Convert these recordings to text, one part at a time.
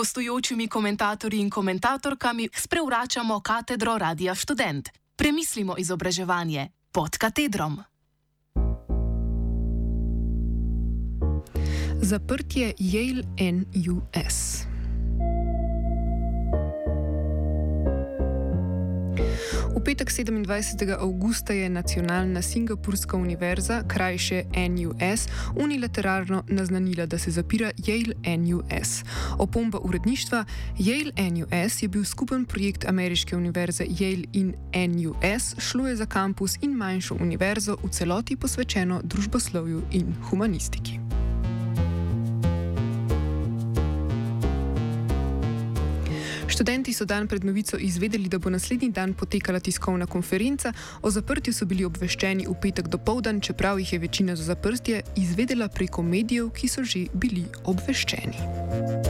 gostujočimi komentatorji in komentatorkami sprevračamo katedro Radia Student. Premislimo izobraževanje pod katedrom. Zaprtje Yale NUS. V petek 27. avgusta je Nacionalna Singapurska univerza, krajše NUS, unilateralno naznanila, da se zapira Yale NUS. Opomba uredništva: Yale NUS je bil skupen projekt ameriške univerze Yale in NUS, šlo je za kampus in manjšo univerzo v celoti posvečeno družboslovju in humanistiki. Študenti so dan pred novico izvedeli, da bo naslednji dan potekala tiskovna konferenca. O zaprtju so bili obveščeni v petek do povdan, čeprav jih je večina za zaprtje izvedela preko medijev, ki so že bili obveščeni.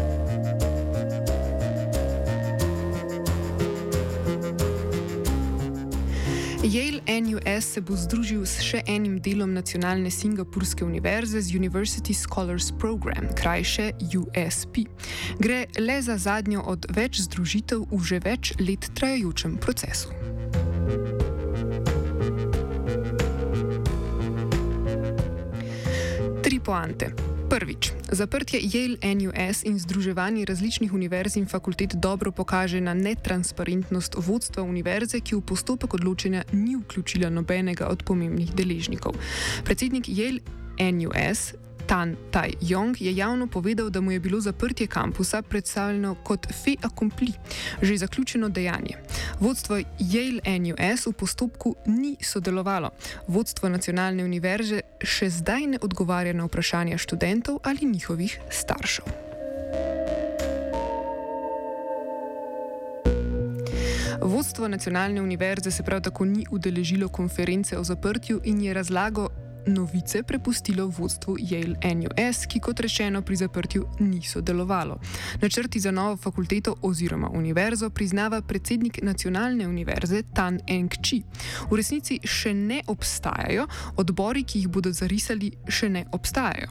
Yale NUS se bo združil s še enim delom nacionalne Singapurske univerze z University Scholars Program, krajše USP. Gre le za zadnjo od več združitev v že več let trajajočem procesu. Tri poante. Prvič, zaprtje Yale NUS in združevanje različnih univerz in fakultet dobro pokaže na netransparentnost vodstva univerze, ki v postopek odločanja ni vključila nobenega od pomembnih deležnikov. Predsednik Yale NUS Tan Tai Yong je javno povedal, da mu je bilo zaprtje kampusa predstavljeno kot fe accompli, že zaključeno dejanje. Vodstvo Yale NUS v postopku ni sodelovalo. Vodstvo nacionalne univerze še zdaj ne odgovarja na vprašanja študentov ali njihovih staršev. Vodstvo nacionalne univerze se prav tako ni udeležilo konference o zaprtju in je razlago novice prepustilo vodstvu Yale NUS, ki kot rečeno pri zaprtju ni sodelovalo. Načrti za novo fakulteto oziroma univerzo priznava predsednik nacionalne univerze Tan Eng-chi. V resnici še ne obstajajo, odbori, ki jih bodo zarisali, še ne obstajajo.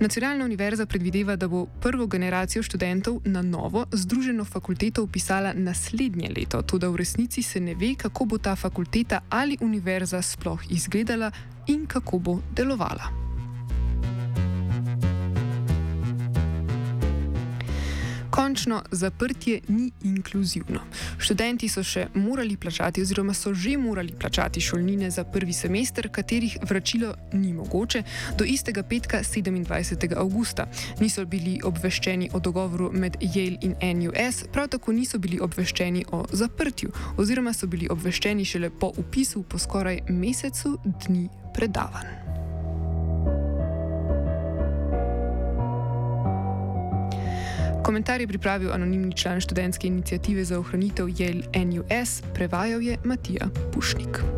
Nacionalna univerza predvideva, da bo prvo generacijo študentov na novo združeno fakulteto upisala naslednje leto, tudi v resnici se ne ve, kako bo ta fakulteta ali univerza sploh izgledala in kako bo delovala. Končno, zaprtje ni inkluzivno. Študenti so še morali plačati, oziroma so že morali plačati šolnine za prvi semester, katerih vračilo ni mogoče, do istega petka 27. augusta. Niso bili obveščeni o dogovoru med Yale in NUS, prav tako niso bili obveščeni o zaprtju, oziroma so bili obveščeni šele po upisu po skoraj mesecu dni predavanj. Komentar je pripravil anonimni član študentske inicijative za ohranitev Yale NUS, prevajal je Matija Pušnik.